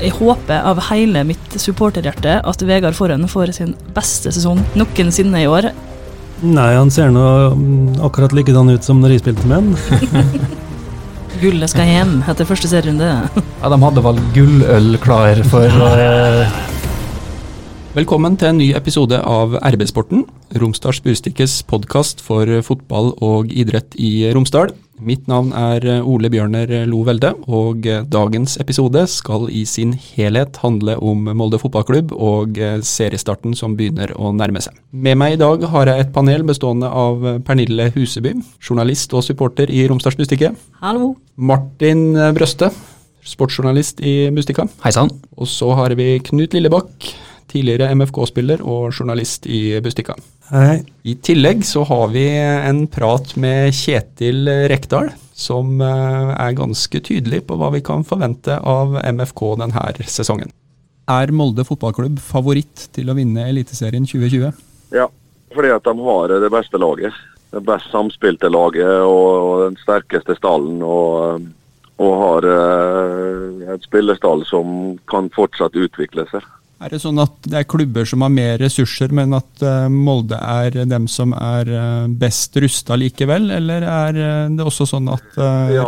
Jeg håper av hele mitt supporterhjerte at Vegard Forhen får sin beste sesong noensinne i år. Nei, han ser nå mm, akkurat likedan ut som når jeg spilte med han. Gullet skal hjem etter første serierunde. Ja, de hadde vel gulløl klar for uh... Velkommen til en ny episode av RB-sporten, Romsdals Burstikkes podkast for fotball og idrett i Romsdal. Mitt navn er Ole Bjørner Lo Velde, og dagens episode skal i sin helhet handle om Molde fotballklubb og seriestarten som begynner å nærme seg. Med meg i dag har jeg et panel bestående av Pernille Huseby, journalist og supporter i Romsdals Bustikke. Hallo. Martin Brøste, sportsjournalist i Bustikka. Hei sann. Og så har vi Knut Lillebakk tidligere MFK-spiller og journalist i Bustika. Hei. I tillegg så har vi en prat med Kjetil Rekdal, som eh, er ganske tydelig på hva vi kan forvente av MFK denne sesongen. Er Molde fotballklubb favoritt til å vinne Eliteserien 2020? Ja, fordi at de har det beste laget. Det best samspilte laget og den sterkeste stallen. og, og har eh, et spillestall som kan fortsatt utvikle seg. Er det sånn at det er klubber som har mer ressurser, men at uh, Molde er dem som er uh, best rusta likevel, eller er uh, det også sånn at Ja,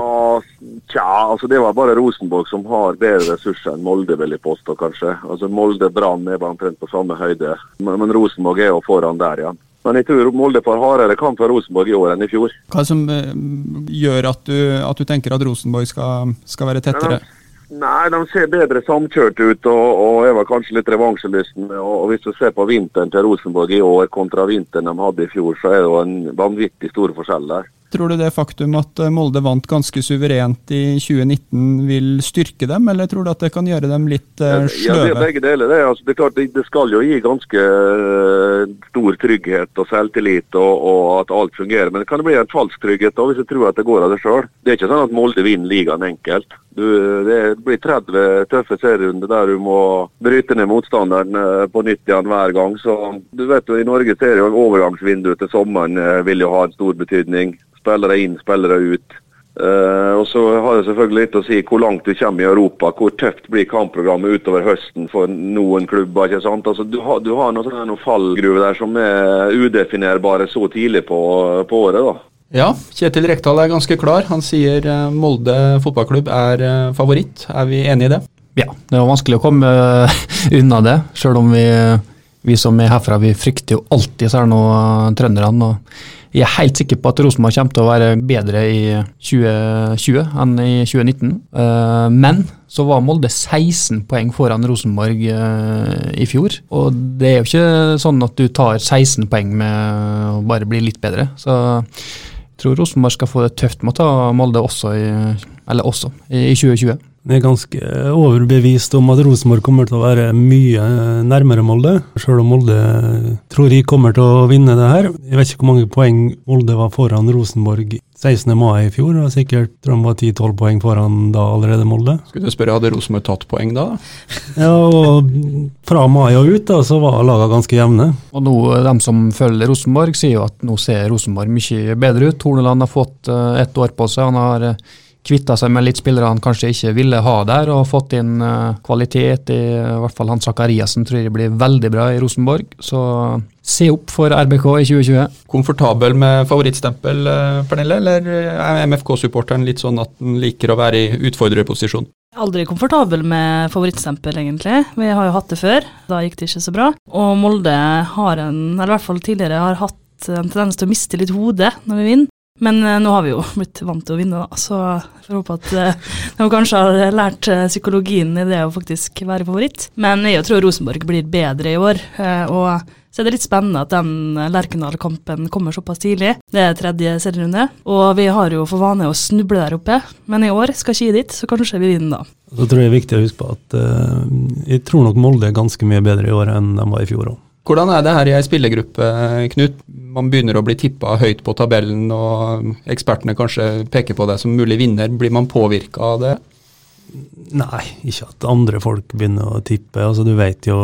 tja, altså det var bare Rosenborg som har bedre ressurser enn Molde, vil jeg påstå, kanskje. Altså Molde Brann er omtrent på samme høyde, men, Rosenborg er jo foran der igjen. Men jeg tror Molde får hardere kamp for Rosenborg i år enn i fjor. Hva som gjør at du, at du tenker at Rosenborg skal, skal være tettere? Ja, Nei, de ser bedre samkjørt ut og, og er vel kanskje litt revansjelysten. Og Hvis du ser på vinteren til Rosenborg i år kontra vinteren de hadde i fjor, så er det jo en vanvittig stor forskjell der. Tror du det faktum at eh, Molde vant ganske suverent i 2019 vil styrke dem, eller tror du at det kan gjøre dem litt sløve? Ja, det er begge deler. Det, altså, det, klart, det skal jo gi ganske uh, stor trygghet og selvtillit og, og, at alt fungerer. Men det kan bli en falsk trygghet da, hvis du tror at det går av det sjøl. Det er ikke sånn at Molde vinner ligaen enkelt. Du, det blir 30 tøffe serierunder der du må bryte ned motstanderen på nytt igjen hver gang. Så du vet jo, I Norge så er jo overgangsvinduet til sommeren vil jo ha en stor betydning. Spillere inn, spillere ut. Uh, og så har det selvfølgelig litt å si hvor langt du kommer i Europa. Hvor tøft blir kampprogrammet utover høsten for noen klubber. ikke sant? Altså, du, har, du har noen, noen fallgruver der som er udefinerbare så tidlig på, på året. da. Ja, Kjetil Rekdal er ganske klar. Han sier eh, Molde fotballklubb er eh, favoritt. Er vi enig i det? Ja, det er vanskelig å komme unna det. Selv om vi, vi som er herfra, vi frykter jo alltid så er det noe trønderne. og jeg er helt sikker på at Rosenborg kommer til å være bedre i 2020 enn i 2019. Eh, men så var Molde 16 poeng foran Rosenborg eh, i fjor. Og det er jo ikke sånn at du tar 16 poeng med å bare bli litt bedre. Så jeg tror Rosenborg skal få det tøft med å ta Molde også i, også, i 2020. Jeg er ganske overbevist om at Rosenborg kommer til å være mye nærmere Molde, sjøl om Molde tror jeg kommer til å vinne det her. Jeg vet ikke hvor mange poeng Molde var foran Rosenborg 16. mai i fjor, og sikkert tror de var 10-12 poeng foran da allerede Molde. Skulle du spørre, hadde Rosenborg tatt poeng da? ja, og fra mai og ut da, så var lagene ganske jevne. Og nå, de som følger Rosenborg, sier jo at nå ser Rosenborg mye bedre ut. Horneland har fått eh, ett år på seg. han har eh, kvitta seg med litt spillere han kanskje ikke ville ha der, og fått inn uh, kvalitet i, uh, hvert fall han Sakariassen tror jeg blir veldig bra i Rosenborg. Så se opp for RBK i 2020. Komfortabel med favorittstempel, uh, Pernille, eller er MFK-supporteren litt sånn at den liker å være i utfordrerposisjon? Aldri komfortabel med favorittstempel, egentlig. Vi har jo hatt det før. Da gikk det ikke så bra. Og Molde har en, eller i hvert fall tidligere har hatt en tendens til å miste litt hodet når vi vinner. Men uh, nå har vi jo blitt vant til å vinne, da, så jeg får håpe at uh, de kanskje har lært uh, psykologien i det å faktisk være favoritt. Men jeg tror Rosenborg blir bedre i år. og så er det litt spennende at den Lerkendal-kampen kommer såpass tidlig. Det er tredje serierunde, og vi har jo for vane å snuble der oppe. Men i år skal ikke gi dit, så kanskje vi vinner da. Så tror jeg det er viktig å huske på at jeg tror nok Molde er ganske mye bedre i år enn de var i fjor òg. Hvordan er det her i ei spillergruppe, Knut? Man begynner å bli tippa høyt på tabellen, og ekspertene kanskje peker på deg som mulig vinner. Blir man påvirka av det? Nei, ikke at andre folk begynner å tippe. Altså, du vet jo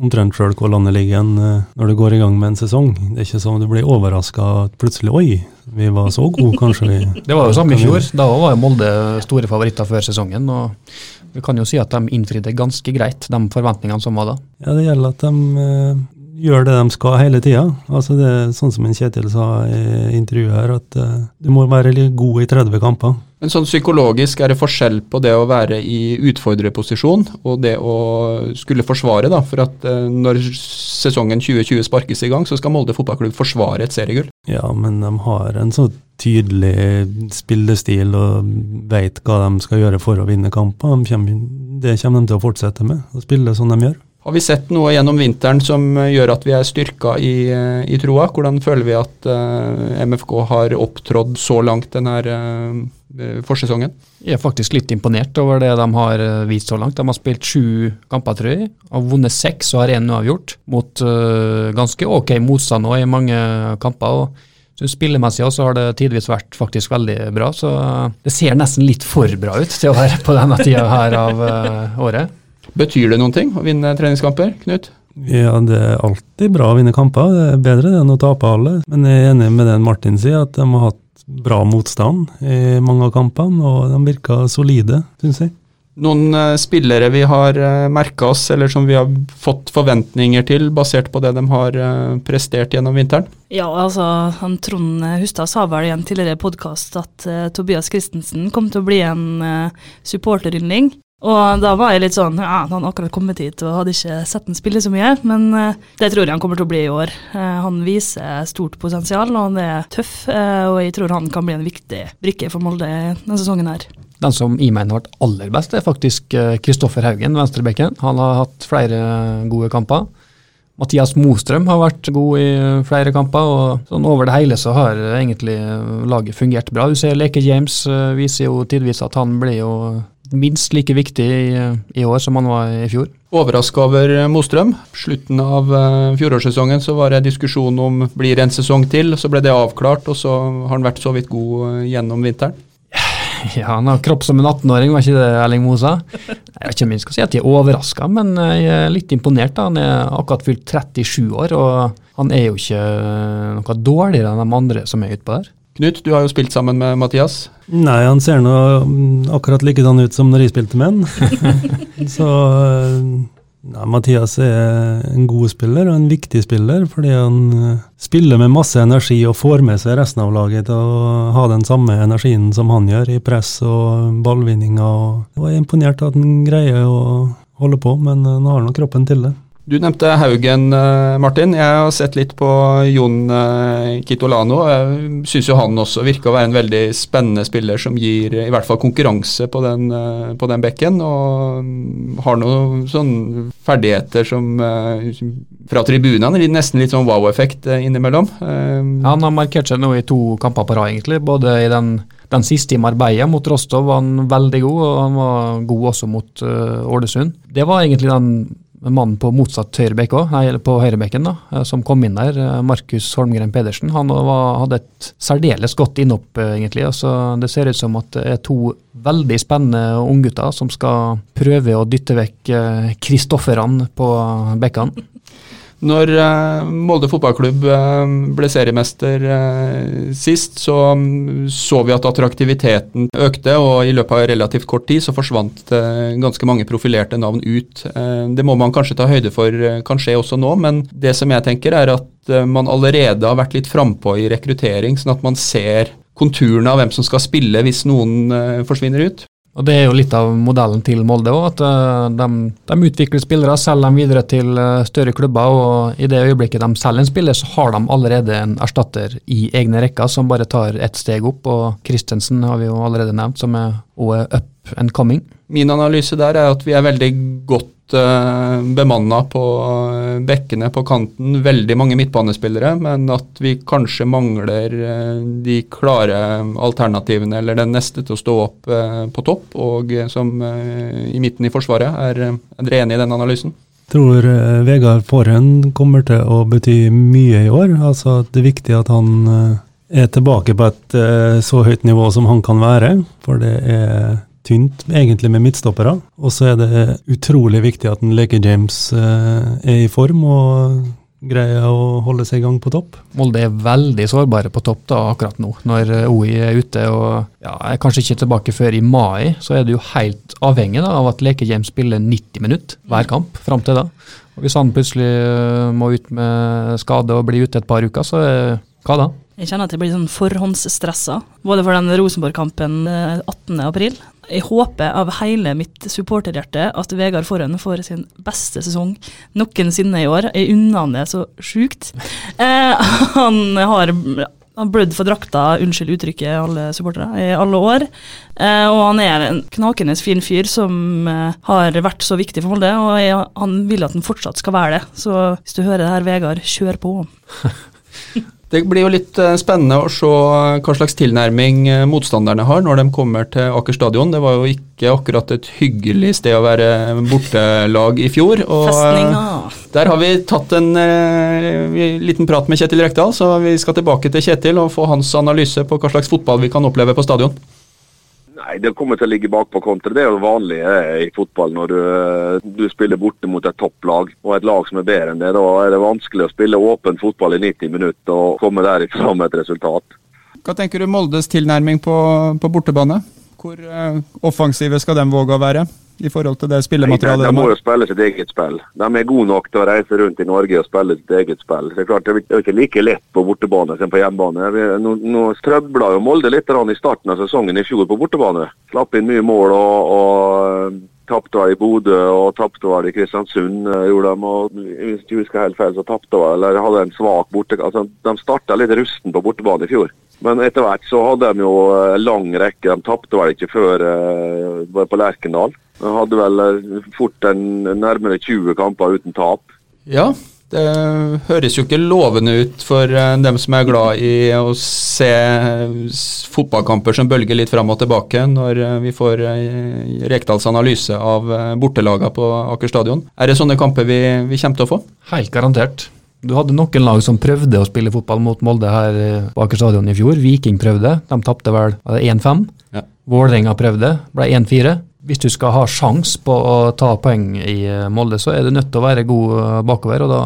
omtrent sjøl hvor landet ligger igjen når du går i gang med en sesong. Det er ikke sånn at du blir overraska at plutselig Oi, vi var så gode, kanskje vi Det var jo samme i fjor. Da var jo Molde store favoritter før sesongen. og Vi kan jo si at de innfridde ganske greit, de forventningene som var da. Ja, det gjelder at de eh, gjør det de skal hele tida. Altså det er sånn som en Kjetil sa i intervjuet her, at eh, du må være litt god i 30 kamper. Men sånn psykologisk er det forskjell på det å være i utfordrerposisjon og det å skulle forsvare, da. For at eh, når sesongen 2020 sparkes i gang, så skal Molde fotballklubb forsvare et seriegull. Ja, men de har en så tydelig spillestil og veit hva de skal gjøre for å vinne kamper. De kommer, det kommer de til å fortsette med, å spille som de gjør. Har vi sett noe gjennom vinteren som eh, gjør at vi er styrka i, eh, i troa? Hvordan føler vi at uh, MFK har opptrådt så langt denne uh, forsesongen? Jeg er faktisk litt imponert over det de har vist så langt. De har spilt sju kamper, tror jeg. Har vunnet seks og har én uavgjort, mot uh, ganske ok motstand nå i mange kamper. og Spillemessig også har det tidvis vært faktisk veldig bra, så det ser nesten litt for bra ut til å være på denne tida her av året. Betyr det noen ting å vinne treningskamper, Knut? Ja, det er alltid bra å vinne kamper. Det er bedre enn å tape alle. Men jeg er enig med den Martin sier, at de har hatt bra motstand i mange av kampene, og de virker solide, syns jeg. Noen uh, spillere vi har eh, merka oss, eller som vi har fått forventninger til, basert på det de har uh, prestert gjennom vinteren? Ja, altså, han Trond Hustad sa vel i en tidligere podkast at uh, Tobias Christensen kom til å bli en uh, supporteryndling. Og da var jeg litt sånn Ja, han har akkurat kommet hit og hadde ikke sett han spille så mye, men uh, det tror jeg han kommer til å bli i år. Uh, han viser stort potensial, og han er tøff, uh, og jeg tror han kan bli en viktig brikke for Molde denne sesongen her. Den som i meg har vært aller best, er faktisk Kristoffer Haugen, venstrebekken. Han har hatt flere gode kamper. Mathias Mostrøm har vært god i flere kamper, og sånn over det hele så har egentlig laget fungert bra. Du ser Leke James viser jo tidvis at han blir jo minst like viktig i, i år som han var i fjor. Overraska over Mostrøm. Slutten av uh, fjorårssesongen så var det diskusjon om blir det en sesong til. Så ble det avklart, og så har han vært så vidt god uh, gjennom vinteren. Ja, han har kropp som en 18-åring, var ikke det Erling Mosa? Jeg vet ikke om jeg skal si at jeg er overraska, men jeg er litt imponert. da. Han er akkurat fylt 37 år, og han er jo ikke noe dårligere enn de andre som er utpå der. Knut, du har jo spilt sammen med Mathias. Nei, han ser nå akkurat likedan ut som når jeg spilte med han. så nei, Mathias er en god spiller og en viktig spiller, fordi han eh, spiller med masse energi og får med seg resten av laget til å ha den samme energien som han gjør i press og ballvinninger. Jeg er imponert at han greier å holde på, men han har nå kroppen til det. Du nevnte Haugen, eh, Martin. Jeg har sett litt på Jon eh, Kitolano. Jeg syns jo han også virker å være en veldig spennende spiller som gir i hvert fall konkurranse på den, eh, på den bekken. Og har noen sånne ferdigheter som fra tribunene. Nesten litt sånn wow-effekt innimellom. Han har markert seg nå i to kamper på rad, egentlig. Både i den den siste i Marbella mot Rostov var han veldig god, og han var god også mot Ålesund. Det var egentlig den mannen på motsatt høyrebekk òg, eller på høyrebekken, da, eh, som kom inn der, eh, Markus Holmgren Pedersen. Han var, hadde et særdeles godt innhopp, eh, egentlig. Altså, det ser ut som at det er to veldig spennende unggutter som skal prøve å dytte vekk Kristofferene på bekkene. Når uh, Molde fotballklubb uh, ble seriemester uh, sist, så um, så vi at attraktiviteten økte, og i løpet av relativt kort tid så forsvant ganske mange profilerte navn ut. det må man kanskje ta høyde for kan skje også nå, men det som jeg tenker er at man allerede har vært litt frampå i rekruttering, sånn at man ser konturene av hvem som skal spille hvis noen forsvinner ut. Og Det er jo litt av modellen til Molde òg, at de, de, utvikler spillere, selger dem videre til uh, større klubber. og I det øyeblikket de selger en spiller, så har de allerede en erstatter i egne rekker som bare tar ett steg opp. og Christensen har vi jo allerede nevnt, som er, er up and coming. Min analyse der er at vi er veldig godt uh, bemanna på uh, bekkene på kanten. Veldig mange midtbanespillere, men at vi kanskje mangler uh, de klare alternativene eller den neste til å stå opp uh, på topp, og som i midten i Forsvaret. Er, er dere enig i den analysen? Tror Vegard Forhen kommer til å bety mye i år. Altså Det er viktig at han er tilbake på et så høyt nivå som han kan være. For det er tynt egentlig med midtstoppere. Og så er det utrolig viktig at en Leke James eh, er i form og greier å holde seg i gang på topp. Molde er veldig sårbare på topp da, akkurat nå, når eh, OI er ute. og ja, er kanskje ikke tilbake før i mai, så er du jo helt avhengig da, av at Leke-James spiller 90 minutter hver kamp fram til da. Og Hvis han plutselig eh, må ut med skade og blir ute et par uker, så hva da? Jeg kjenner at jeg blir sånn forhåndsstressa, både for den Rosenborg-kampen 18.4. Jeg håper av hele mitt supporterhjerte at Vegard Forhen får sin beste sesong noensinne i år. Jeg unner han det så sjukt. Eh, han har blødd for drakta, unnskyld uttrykket, alle supportere, i alle år. Eh, og han er en knakende fin fyr som eh, har vært så viktig for Molde, og jeg, han vil at han fortsatt skal være det. Så hvis du hører det her, Vegard, kjør på. Det blir jo litt eh, spennende å se hva slags tilnærming eh, motstanderne har når de kommer til Aker stadion. Det var jo ikke akkurat et hyggelig sted å være bortelag i fjor. og Festninga. Der har vi tatt en eh, liten prat med Kjetil Rekdal, så vi skal tilbake til Kjetil og få hans analyse på hva slags fotball vi kan oppleve på stadion. Nei, Det kommer til å ligge bakpå kontra. Det er jo vanlig eh, i fotball når du, eh, du spiller borte mot et topplag og et lag som er bedre enn det. Da er det vanskelig å spille åpen fotball i 90 minutter og komme derifra med et resultat. Hva tenker du Moldes tilnærming på, på bortebane? Hvor eh, offensive skal de våge å være? I forhold til det spillematerialet de, de må jo spille sitt eget spill. De er gode nok til å reise rundt i Norge og spille sitt eget spill. Det er klart det er ikke like lett på bortebane som på hjemmebane. Nå, nå strøbla jo Molde litt i starten av sesongen i fjor på bortebane. Slapp inn mye mål og, og tapte vel i Bodø og tapte vel i Kristiansund. Eh, gjorde de, og Hvis jeg husker helt feil, så tapte vel, eller hadde en svak borte... Altså, de starta litt rusten på bortebane i fjor. Men etter hvert så hadde de jo en lang rekke. De tapte vel ikke før bare på Lerkendal. De hadde vel eh, fort en nærmere 20 kamper uten tap. Ja, det høres jo ikke lovende ut for eh, dem som er glad i å se fotballkamper som bølger litt fram og tilbake, når eh, vi får Rekdals analyse av bortelagene på Aker stadion. Er det sånne kamper vi, vi kommer til å få? Helt garantert. Du hadde noen lag som prøvde å spille fotball mot Molde her på Aker stadion i fjor. Viking prøvde, de tapte vel 1-5. Ja. Vålerenga prøvde, ble 1-4 hvis du skal ha sjans på å ta poeng i eh, Molde, så er du nødt til å være god eh, bakover. og da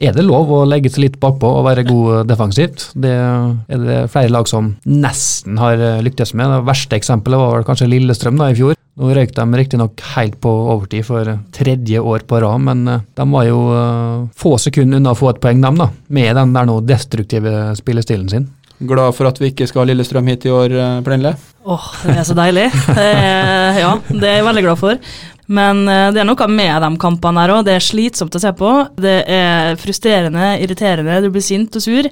er det lov å legge seg litt bakpå og være god eh, defensivt. Det er det flere lag som nesten har lyktes med. Det verste eksempelet var kanskje Lillestrøm da i fjor. Nå røyk de riktignok helt på overtid for tredje år på rad, men de var jo få sekunder unna å få et poeng, dem da, med den der nå destruktive spillestilen sin. Glad for at vi ikke skal ha Lillestrøm hit i år, eh, Plenle? Åh, oh, det er så deilig. Er, ja, det er jeg veldig glad for. Men eh, det er noe med de kampene her òg. Det er slitsomt å se på. Det er frustrerende, irriterende, du blir sint og sur.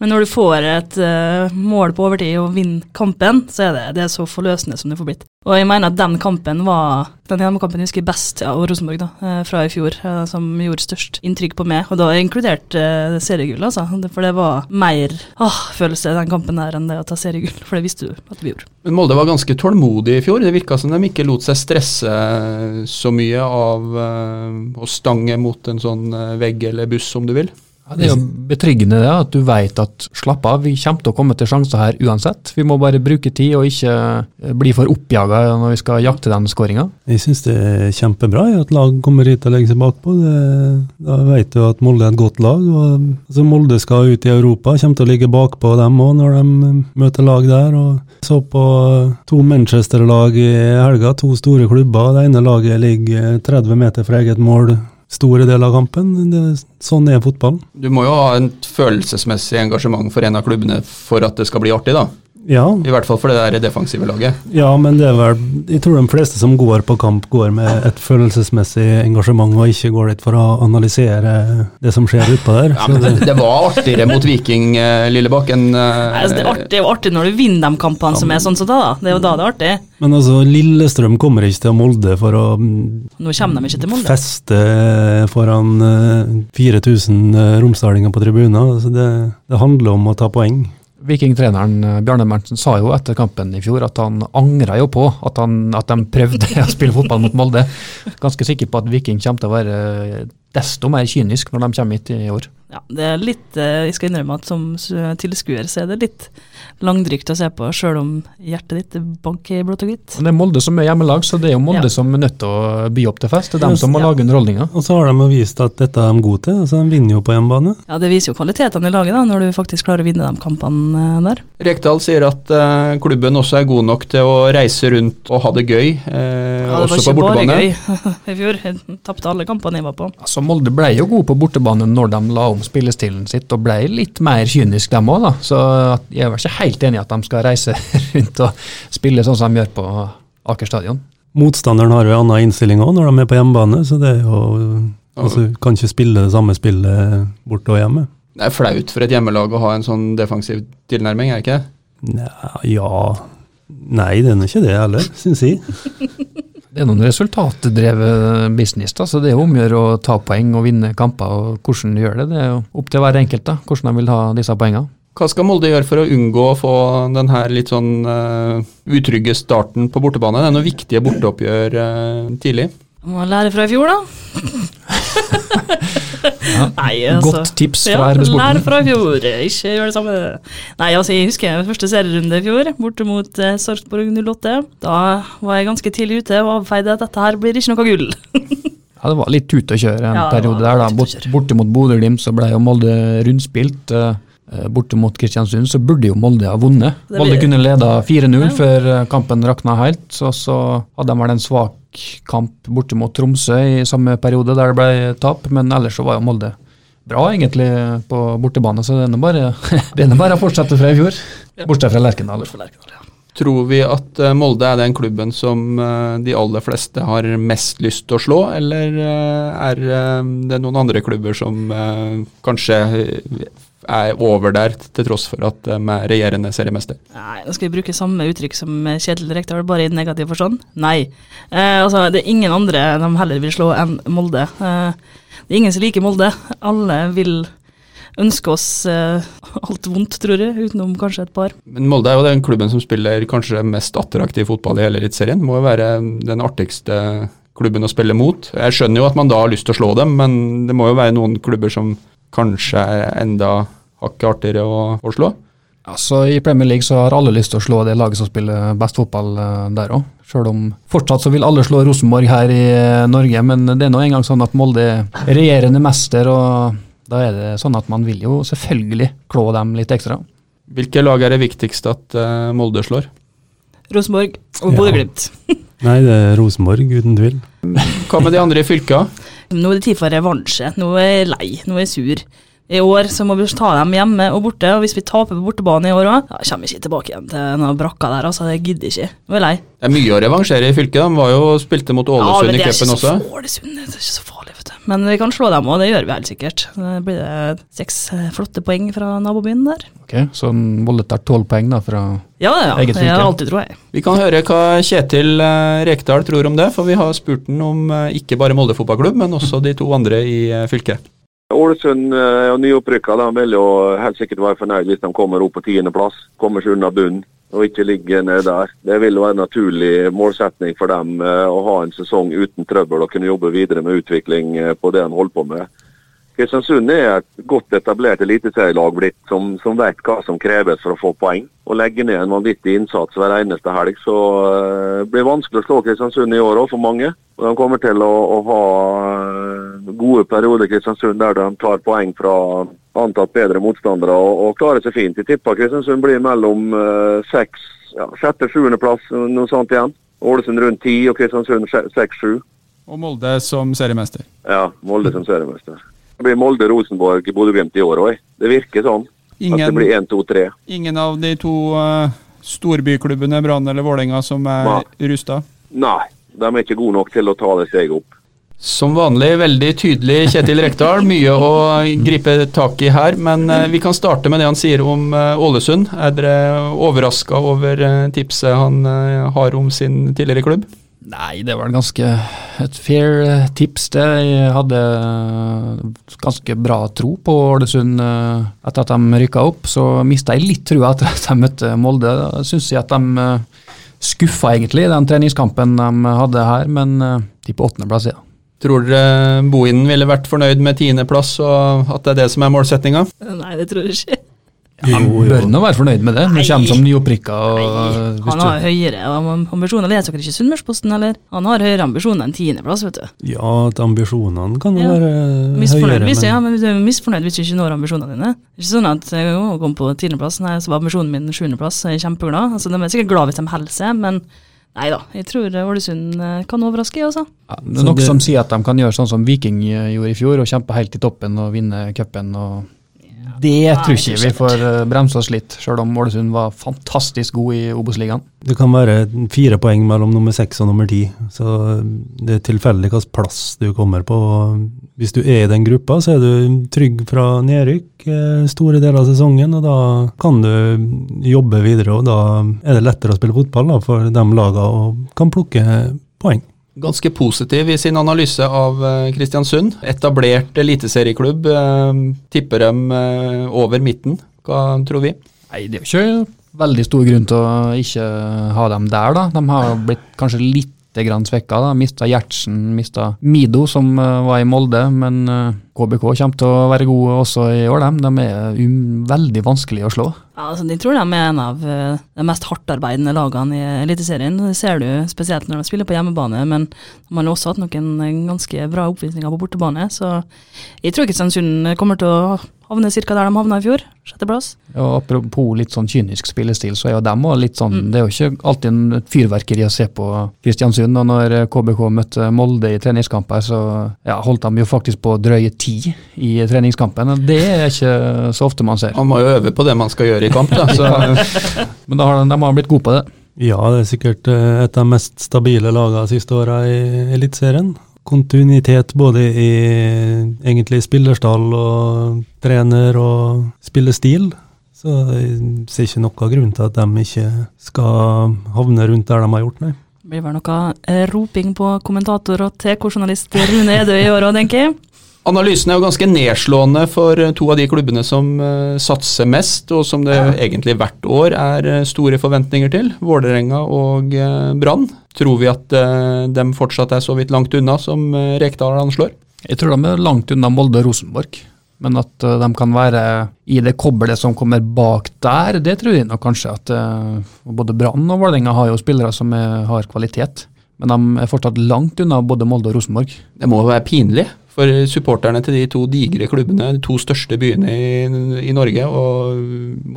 Men når du får et uh, mål på overtid og vinner kampen, så er det, det er så forløsende som det får blitt. Og jeg mener at den kampen var den hjemmekampen jeg husker best av ja, Rosenborg da, uh, fra i fjor, uh, som gjorde størst inntrykk på meg. Og da inkludert uh, seriegull, altså. For det var mer ah, følelse den kampen der enn det å ta seriegull, for det visste du at vi gjorde. Men Molde var ganske tålmodig i fjor. Det virka som de ikke lot seg stresse så mye av å stange mot en sånn vegg eller buss, om du vil. Ja, det er jo betryggende det, at du vet at slapp av, vi kommer til å komme til sjanser her uansett. Vi må bare bruke tid og ikke eh, bli for oppjaga når vi skal jakte den skåringa. Jeg syns det er kjempebra at lag kommer hit og legger seg bakpå. Det, da vet du at Molde er et godt lag. og altså Molde skal ut i Europa, kommer til å ligge bakpå dem òg når de møter lag der. og Så på to Manchester-lag i helga, to store klubber. Det ene laget ligger 30 meter fra eget mål store deler av kampen. Det, sånn er fotballen. Du må jo ha et følelsesmessig engasjement for en av klubbene for at det skal bli artig, da? Ja. I hvert fall for det der defensive laget. Ja, men det er vel Jeg tror de fleste som går på kamp, går med et følelsesmessig engasjement og ikke går dit for å analysere det som skjer utpå der. Ja, men det, det, var artigere mot Viking, Lillebakk, Lillebakken. Nei, altså, det, er artig, det er jo artig når du vinner de kampene ja, som er sånn som da, da. Det er jo da det er artig. Men altså, Lillestrøm kommer ikke til Molde for å Nå kommer de ikke til Molde. feste foran uh, 4000 romsdalinger på tribunen. Altså, det, det handler om å ta poeng. Vikingtreneren eh, Bjarne Berntsen sa jo etter kampen i fjor at han angra jo på at, han, at, de prøvde å spille fotball mot Molde. Ganske sikker på at Viking kommer til å være desto mer kynisk når de kommer hit i år. Ja, det er litt eh, Jeg skal innrømme at som tilskuer så er det litt langdrygt å se på, sjøl om hjertet ditt banker i blått og hvitt. Det er Molde som er hjemmelag, så det er jo Molde Ja. som er nødt til å by opp til fest. Det er dem som må Ja. lage underholdninga. Og så har de vist at dette er de gode til, altså de vinner jo på hjemmebane. Ja, Det viser jo kvalitetene i laget, da, når du faktisk klarer å vinne de kampene eh, der. Rekdal sier at uh, klubben også er god nok til å reise rundt og ha det gøy, uh, Ja, det også på ikke bare bortebane. gøy i fjor. Jeg tapte alle kampene jeg var på. Altså, Molde ble jo god på bortebane når de la om spillestilen sitt, og ble litt mer kynisk dem òg, da. Så jeg er ikke helt enig i at de skal reise rundt og spille sånn som de gjør på Aker stadion. Motstanderen har jo en annen innstilling òg når de er på hjemmebane, så det er jo Altså, kan ikke spille det samme spillet borte og hjemme. Det er flaut for et hjemmelag å ha en sånn defensiv tilnærming, er det ikke det? Nja, ja Nei, det er nå ikke det heller, syns jeg. Det er noen resultatdrevet business, da, så det er om å gjøre å ta poeng og vinne kamper. og Hvordan de gjør det, det er jo opp til hver enkelt da, hvordan de vil ha disse poengene. Hva skal Molde gjøre for å unngå å få den her litt sånn uh, utrygge starten på bortebane? Det er noen viktige borteoppgjør uh, tidlig. Må lære fra i fjor, da. Nei, altså. Godt tips fra Ja, lær fra i fjor, ikke gjør det samme. Nei, altså jeg husker første serierunde i fjor, borte mot eh, Sarpsborg 08. Da var jeg ganske tidlig ute og avfeide at dette her blir ikke noe gull. Ja, Det var litt tut og kjøre en Ja, periode der. da. Bort, borte mot Bodø-Glimt så ble jo Molde rundspilt. eh, eh, Borte mot Kristiansund så burde jo Molde ha vunnet. Blir... Molde kunne leda 4-0 Ja. før eh, kampen rakna helt. Så, så hadde de vel en svak kamp borte mot Tromsø i samme periode der det ble tap, men ellers så var jo Molde bra egentlig på bortebane, så det er bare, det er bare å fortsette fra i fjor. Bortsett fra Lerkendal. Tror vi at eh, Molde er den klubben som eh, de aller fleste har mest lyst til å slå, eller eh, er det noen andre klubber som kanskje er over der, til tross for at de er regjerende seriemester? Nei, nå skal vi bruke samme uttrykk som Kjetil Rekdal, bare i negativ forstand. Nei. Eh, altså, det er ingen andre de heller vil slå enn Molde. Eh, det er ingen som liker Molde. Alle vil ønske oss eh, alt vondt, tror jeg, utenom kanskje et par. Men Molde er jo den klubben som spiller kanskje mest attraktiv fotball i hele Eliteserien. Må jo være den artigste klubben å spille mot. Jeg skjønner jo at man da har lyst til å slå dem, men det må jo være noen klubber som kanskje enda hakket artigere å, å slå. Altså, I Premier League så har alle lyst til å slå det laget som spiller best fotball eh, der òg. Selv om fortsatt så vil alle slå Rosenborg her i eh, Norge, men det er nå engang sånn at Molde er regjerende mester, og da er det sånn at man vil jo selvfølgelig klå dem litt ekstra. Hvilke lag er det viktigst at eh, Molde slår? Rosenborg og Ja. Bodø-Glimt. Nei, det er Rosenborg, uten tvil. Hva med de andre i fylka? Nå er det tid for revansje. Nå er jeg lei. Nå er jeg sur. I år så må vi ta dem hjemme og borte, og hvis vi taper på bortebane i år òg, da kommer vi ikke tilbake igjen til noen brakka der. altså, Jeg gidder ikke. Nå er jeg lei. Det er mye å revansjere i fylket. De var jo spilte mot Ålesund ja, i cupen også. Ja, Ålesund, det er ikke så farlig, vet du. Men vi kan slå dem òg, det gjør vi helt sikkert. Da blir det seks flotte poeng fra nabobyen der. Ok, Så Molde tar tolv poeng da fra Ja, ja. Det har jeg alltid, tror jeg. Vi kan høre hva Kjetil eh, Rekdal tror om det, for vi har spurt han om eh, ikke bare Molde fotballklubb, men også de to andre i eh, fylket. Ålesund og nyopprykka de vil jo helt sikkert være fornøyd hvis de kommer opp på tiendeplass. Kommer seg unna bunnen og ikke ligger nede der. Det vil være en naturlig målsetning for dem å ha en sesong uten trøbbel og kunne jobbe videre med utvikling på det de holder på med. Kristiansund er et godt etablert eliteserielag blitt som, som vet hva som kreves for å få poeng. Å legge ned en vanvittig innsats hver eneste helg. Så blir det blir vanskelig å slå Kristiansund i år òg for mange. Og De kommer til å, å ha eh, gode perioder Kristiansund der de tar poeng fra antatt bedre motstandere og, og klarer seg fint. Jeg tipper Kristiansund blir mellom eh, seks, ja, sjette-sjuendeplass, noe sånt igjen. Ålesund rundt ti og Kristiansund seks-sju. Og Molde som seriemester. Ja, Molde som seriemester. Det blir Molde, Rosenborg, Bodø-Glimt i år òg. Det virker sånn. At det blir én, to, tre. ingen av de to uh, storbyklubbene, Brann eller Vålerenga, som er Nei. rusta. Nei, de er ikke gode nok til å ta det steget opp. Som vanlig veldig tydelig Kjetil Rekdal, mye å gripe tak i her. Men eh, vi kan starte med det han sier om eh, Ålesund. Er dere overraska over tipset han har om sin tidligere klubb? Nei, det var ganske et fair eh, tips, det. Jeg hadde eh, ganske bra tro på Ålesund eh, etter at de rykka opp. Så mista jeg litt trua etter at de møtte Molde. Da syns jeg at de skuffa egentlig i den treningskampen de hadde her, men de på åttendeplass, ja. Tror dere Bohinen ville vært fornøyd med tiendeplass, og at det er det som er målsettinga? Nei, det tror jeg ikke. Han bør nå være fornøyd med det. Nei. kommer som nyopprykka. Han har høyere ambisjoner. Leser dere ikke Sunnmørsposten, eller? Han har høyere ambisjoner enn tiendeplass, vet du. Ja, at ambisjonene kan jo Ja. være Misfornøyd høyere, hvis, ja, men du er misfornøyd hvis du ikke når ambisjonene dine. Det er ikke sånn at jeg å, kom på tiendeplass, nei, så var ambisjonen min sjuendeplass, jeg er kjempeglad. Altså, de er sikkert glad hvis de holder seg, men nei da, jeg tror Ålesund eh, kan overraske, også. Ja, det er noe som sier at de kan gjøre sånn som Viking eh, gjorde i fjor, og kjempe helt i toppen og vinne cupen. og Det Nei, tror ikke vi får bremsa bremse oss litt, sjøl om Ålesund var fantastisk god i Obos-ligaen. det kan være fire poeng mellom nummer seks og nummer ti. Så det er tilfeldig hvilken plass du kommer på. Hvis du er i den gruppa, så er du trygg fra nedrykk eh, store deler av sesongen, og da kan du jobbe videre, og da er det lettere å spille fotball da, for de lagene og kan plukke poeng. Ganske positiv i sin analyse av eh, Kristiansund. Etablert eliteserieklubb. eh, Tipper dem eh, over midten. Hva tror vi? Nei, det er jo ikke veldig stor grunn til å ikke ha dem der, da. De har blitt kanskje litt grann svekka. da. Mista Gjertsen, mista Mido, som var i Molde. Men KBK kommer til å være gode også i år, De, De er um, veldig vanskelig å slå. Ja, altså, de tror de er en av eh, de mest hardtarbeidende lagene i Eliteserien. Det ser du spesielt når de spiller på hjemmebane, men de har også hatt noen eh, ganske bra oppvisninger på bortebane. Så jeg tror ikke Kristiansund kommer til å havne ca. der de havna i fjor. Sjetteplass. Ja, Apropos litt sånn kynisk spillestil, så er jo dem også litt sånn Mm. Det er jo ikke alltid en fyrverkeri å se på Kristiansund. Og når KBK møtte Molde i treningskamper, så ja, holdt de jo faktisk på drøye ti i treningskampen. Det er ikke så ofte man ser. Man må jo øve på det man skal gjøre i kamp. da, så Men da har de, de har blitt gode på det. Ja, det er sikkert eh, et av de mest stabile lagene de siste åra i Eliteserien. Kontinuitet både i egentlig spillerstall og trener og spillestil. Så jeg ser ikke noen grunn til at de ikke skal havne rundt der de har gjort, nei. Det blir vel noe eh, roping på kommentator og TK-journalist Rune Edøy i år òg, tenker jeg. Analysen er jo ganske nedslående for eh, to av de klubbene som eh, satser mest, og som det egentlig hvert år er eh, store forventninger til. Vålerenga og Brann. Tror vi at uh, de fortsatt er så vidt langt unna som uh, Rekdal anslår? Jeg tror de er langt unna Molde og Rosenborg. Men at de kan være i det kobbelet som kommer bak der, det tror jeg nok kanskje. at Både Brann og Vålerenga har jo spillere som er, har kvalitet. Men de er fortsatt langt unna både Molde og Rosenborg. Det må jo være pinlig for supporterne til de to digre klubbene, de to største byene i, i Norge, og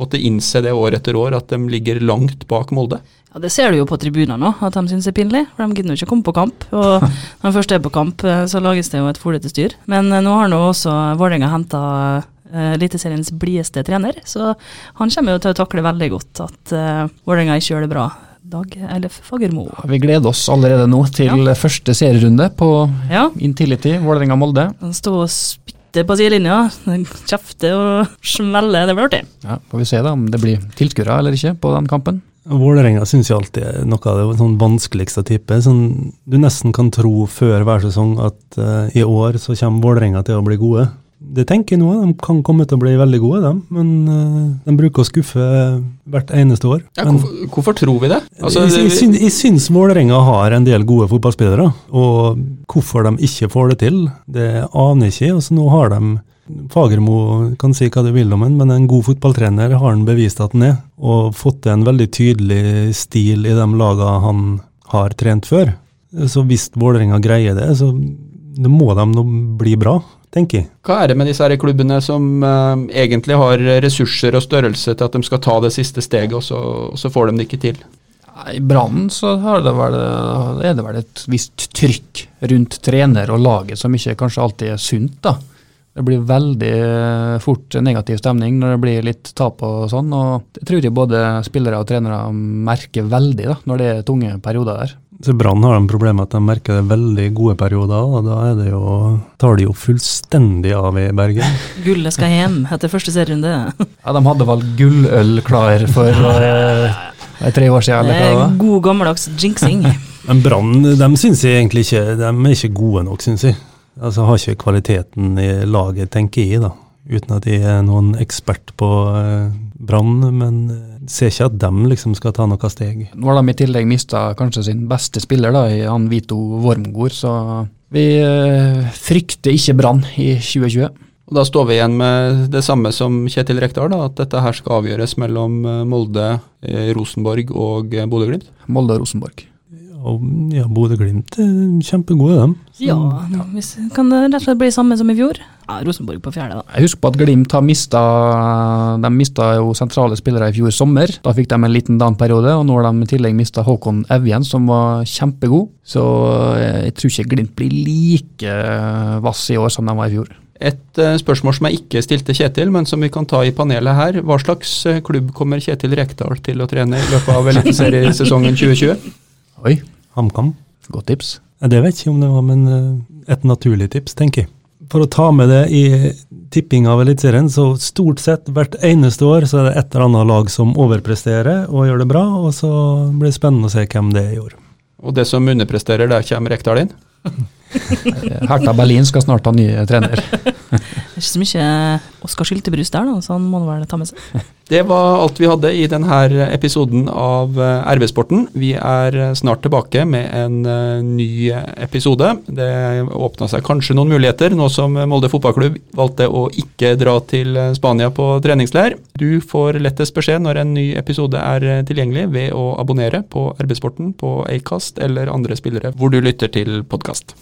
måtte innse det år etter år at de ligger langt bak Molde. Ja, Det ser du jo på tribunene nå, at de syns det er pinlig. For de gidder jo ikke komme på kamp. Og når de først er på kamp, eh, så lages det jo et folete styr. Men eh, nå har nå også Vålerenga henta Eliteseriens blideste trener, så han kommer jo til å takle veldig godt at uh, Vålerenga ikke gjør det bra. Dag Ellef Fagermo. Vi gleder oss allerede nå til første serierunde på Ja, Intility, Vålerenga-Molde. han står og spytter på sidelinja, kjefter og smeller. Det blir artig. Ja, får vi se da om det blir tilskuere eller ikke på den kampen. Vålerenga syns jeg alltid er noe av det sånn vanskeligste type. Sånn, du nesten kan tro før hver sesong at uh, i år så kommer Vålerenga til å bli gode. Det tenker jeg nå, de kan komme til å bli veldig gode, de. Men eh, de bruker å skuffe hvert eneste år. Ja, Men- hvorfor, hvorfor tror vi det? Altså, jeg, jeg, jeg syns Vålerenga har en del gode fotballspillere, og hvorfor de ikke får det til, det aner jeg ikke. Altså, nå har de Fagermo kan si hva du vil om han, men en god fotballtrener har han bevist at han er, og fått til en veldig tydelig stil i de lagene han har trent før. Så hvis Vålerenga greier det, så må de nå bli bra, tenker jeg. Hva er det med disse her klubbene som uh, egentlig har ressurser og størrelse til at de skal ta det siste steget, og så, og så får de det ikke til? I Brannen så det vel, er det vel et visst trykk rundt trener og laget som ikke kanskje alltid er sunt. da. Det blir veldig eh, fort negativ stemning når det blir litt tap og sånn. og Det tror jeg både spillere og trenere merker veldig da, når det er tunge perioder der. Så Brann har de problemet at de merker det veldig gode perioder, og da er det jo, tar de jo fullstendig av i Bergen. Gullet skal hjem etter første serierunde. Ja, De hadde vel gulløl klar for eh, tre år siden, eller hva? God gammeldags jinxing. Men Brann de synes jeg egentlig ikke De er ikke gode nok, syns jeg. Altså Har ikke kvaliteten i laget, tenker jeg, da. Uten at jeg er noen ekspert på uh, Brann, men eh, ser ikke at de liksom skal ta noe steg. Nå har de i tillegg mista kanskje sin beste spiller, da, i han Vito Wormgård, så Vi eh, frykter ikke Brann i 2020. Og Da står vi igjen med det samme som Kjetil Rekdal, da, at dette her skal avgjøres mellom eh, Molde, eh, Rosenborg og Bodø-Glimt. Molde og Rosenborg. Og ja, Bodø-Glimt er kjempegode, dem. Så- Ja, hvis, kan det rett og slett bli samme som i fjor? Ja, Rosenborg på fjerde, da. Jeg husker på at Glimt har mista De mista jo sentrale spillere i fjor sommer. Da fikk de en liten down-periode, og nå har de i tillegg mista Håkon Evjen, som var kjempegod. Så jeg tror ikke Glimt blir like vass i år som de var i fjor. Et eh, spørsmål som jeg ikke stilte Kjetil, men som vi kan ta i panelet her. Hva slags eh, klubb kommer Kjetil Rekdal til å trene i løpet av eliteseriesesongen 2020? Oi, HamKam. godt tips. Det vet ikke om det var, men eh, et naturlig tips, tenker jeg. For å ta med det i tipping av Eliteserien, så stort sett hvert eneste år så er det et eller annet lag som overpresterer og gjør det bra, og så blir det spennende å se hvem det er i år. Og det som underpresterer, der kommer Rekdal inn? Hertha Berlin skal snart ha nye trener. Det er ikke så mye Oskar Skyltebrus der, da, så han må vel ta med seg. Det var alt vi hadde i denne episoden av eh, RB-sporten. Vi er eh, snart tilbake med en eh, ny episode. Det åpna seg kanskje noen muligheter, nå som Molde fotballklubb valgte å ikke dra til Spania på treningsleir. Du får lettest beskjed når en ny episode er tilgjengelig ved å abonnere på RB-sporten på Acast eller andre spillere hvor du lytter til podkast.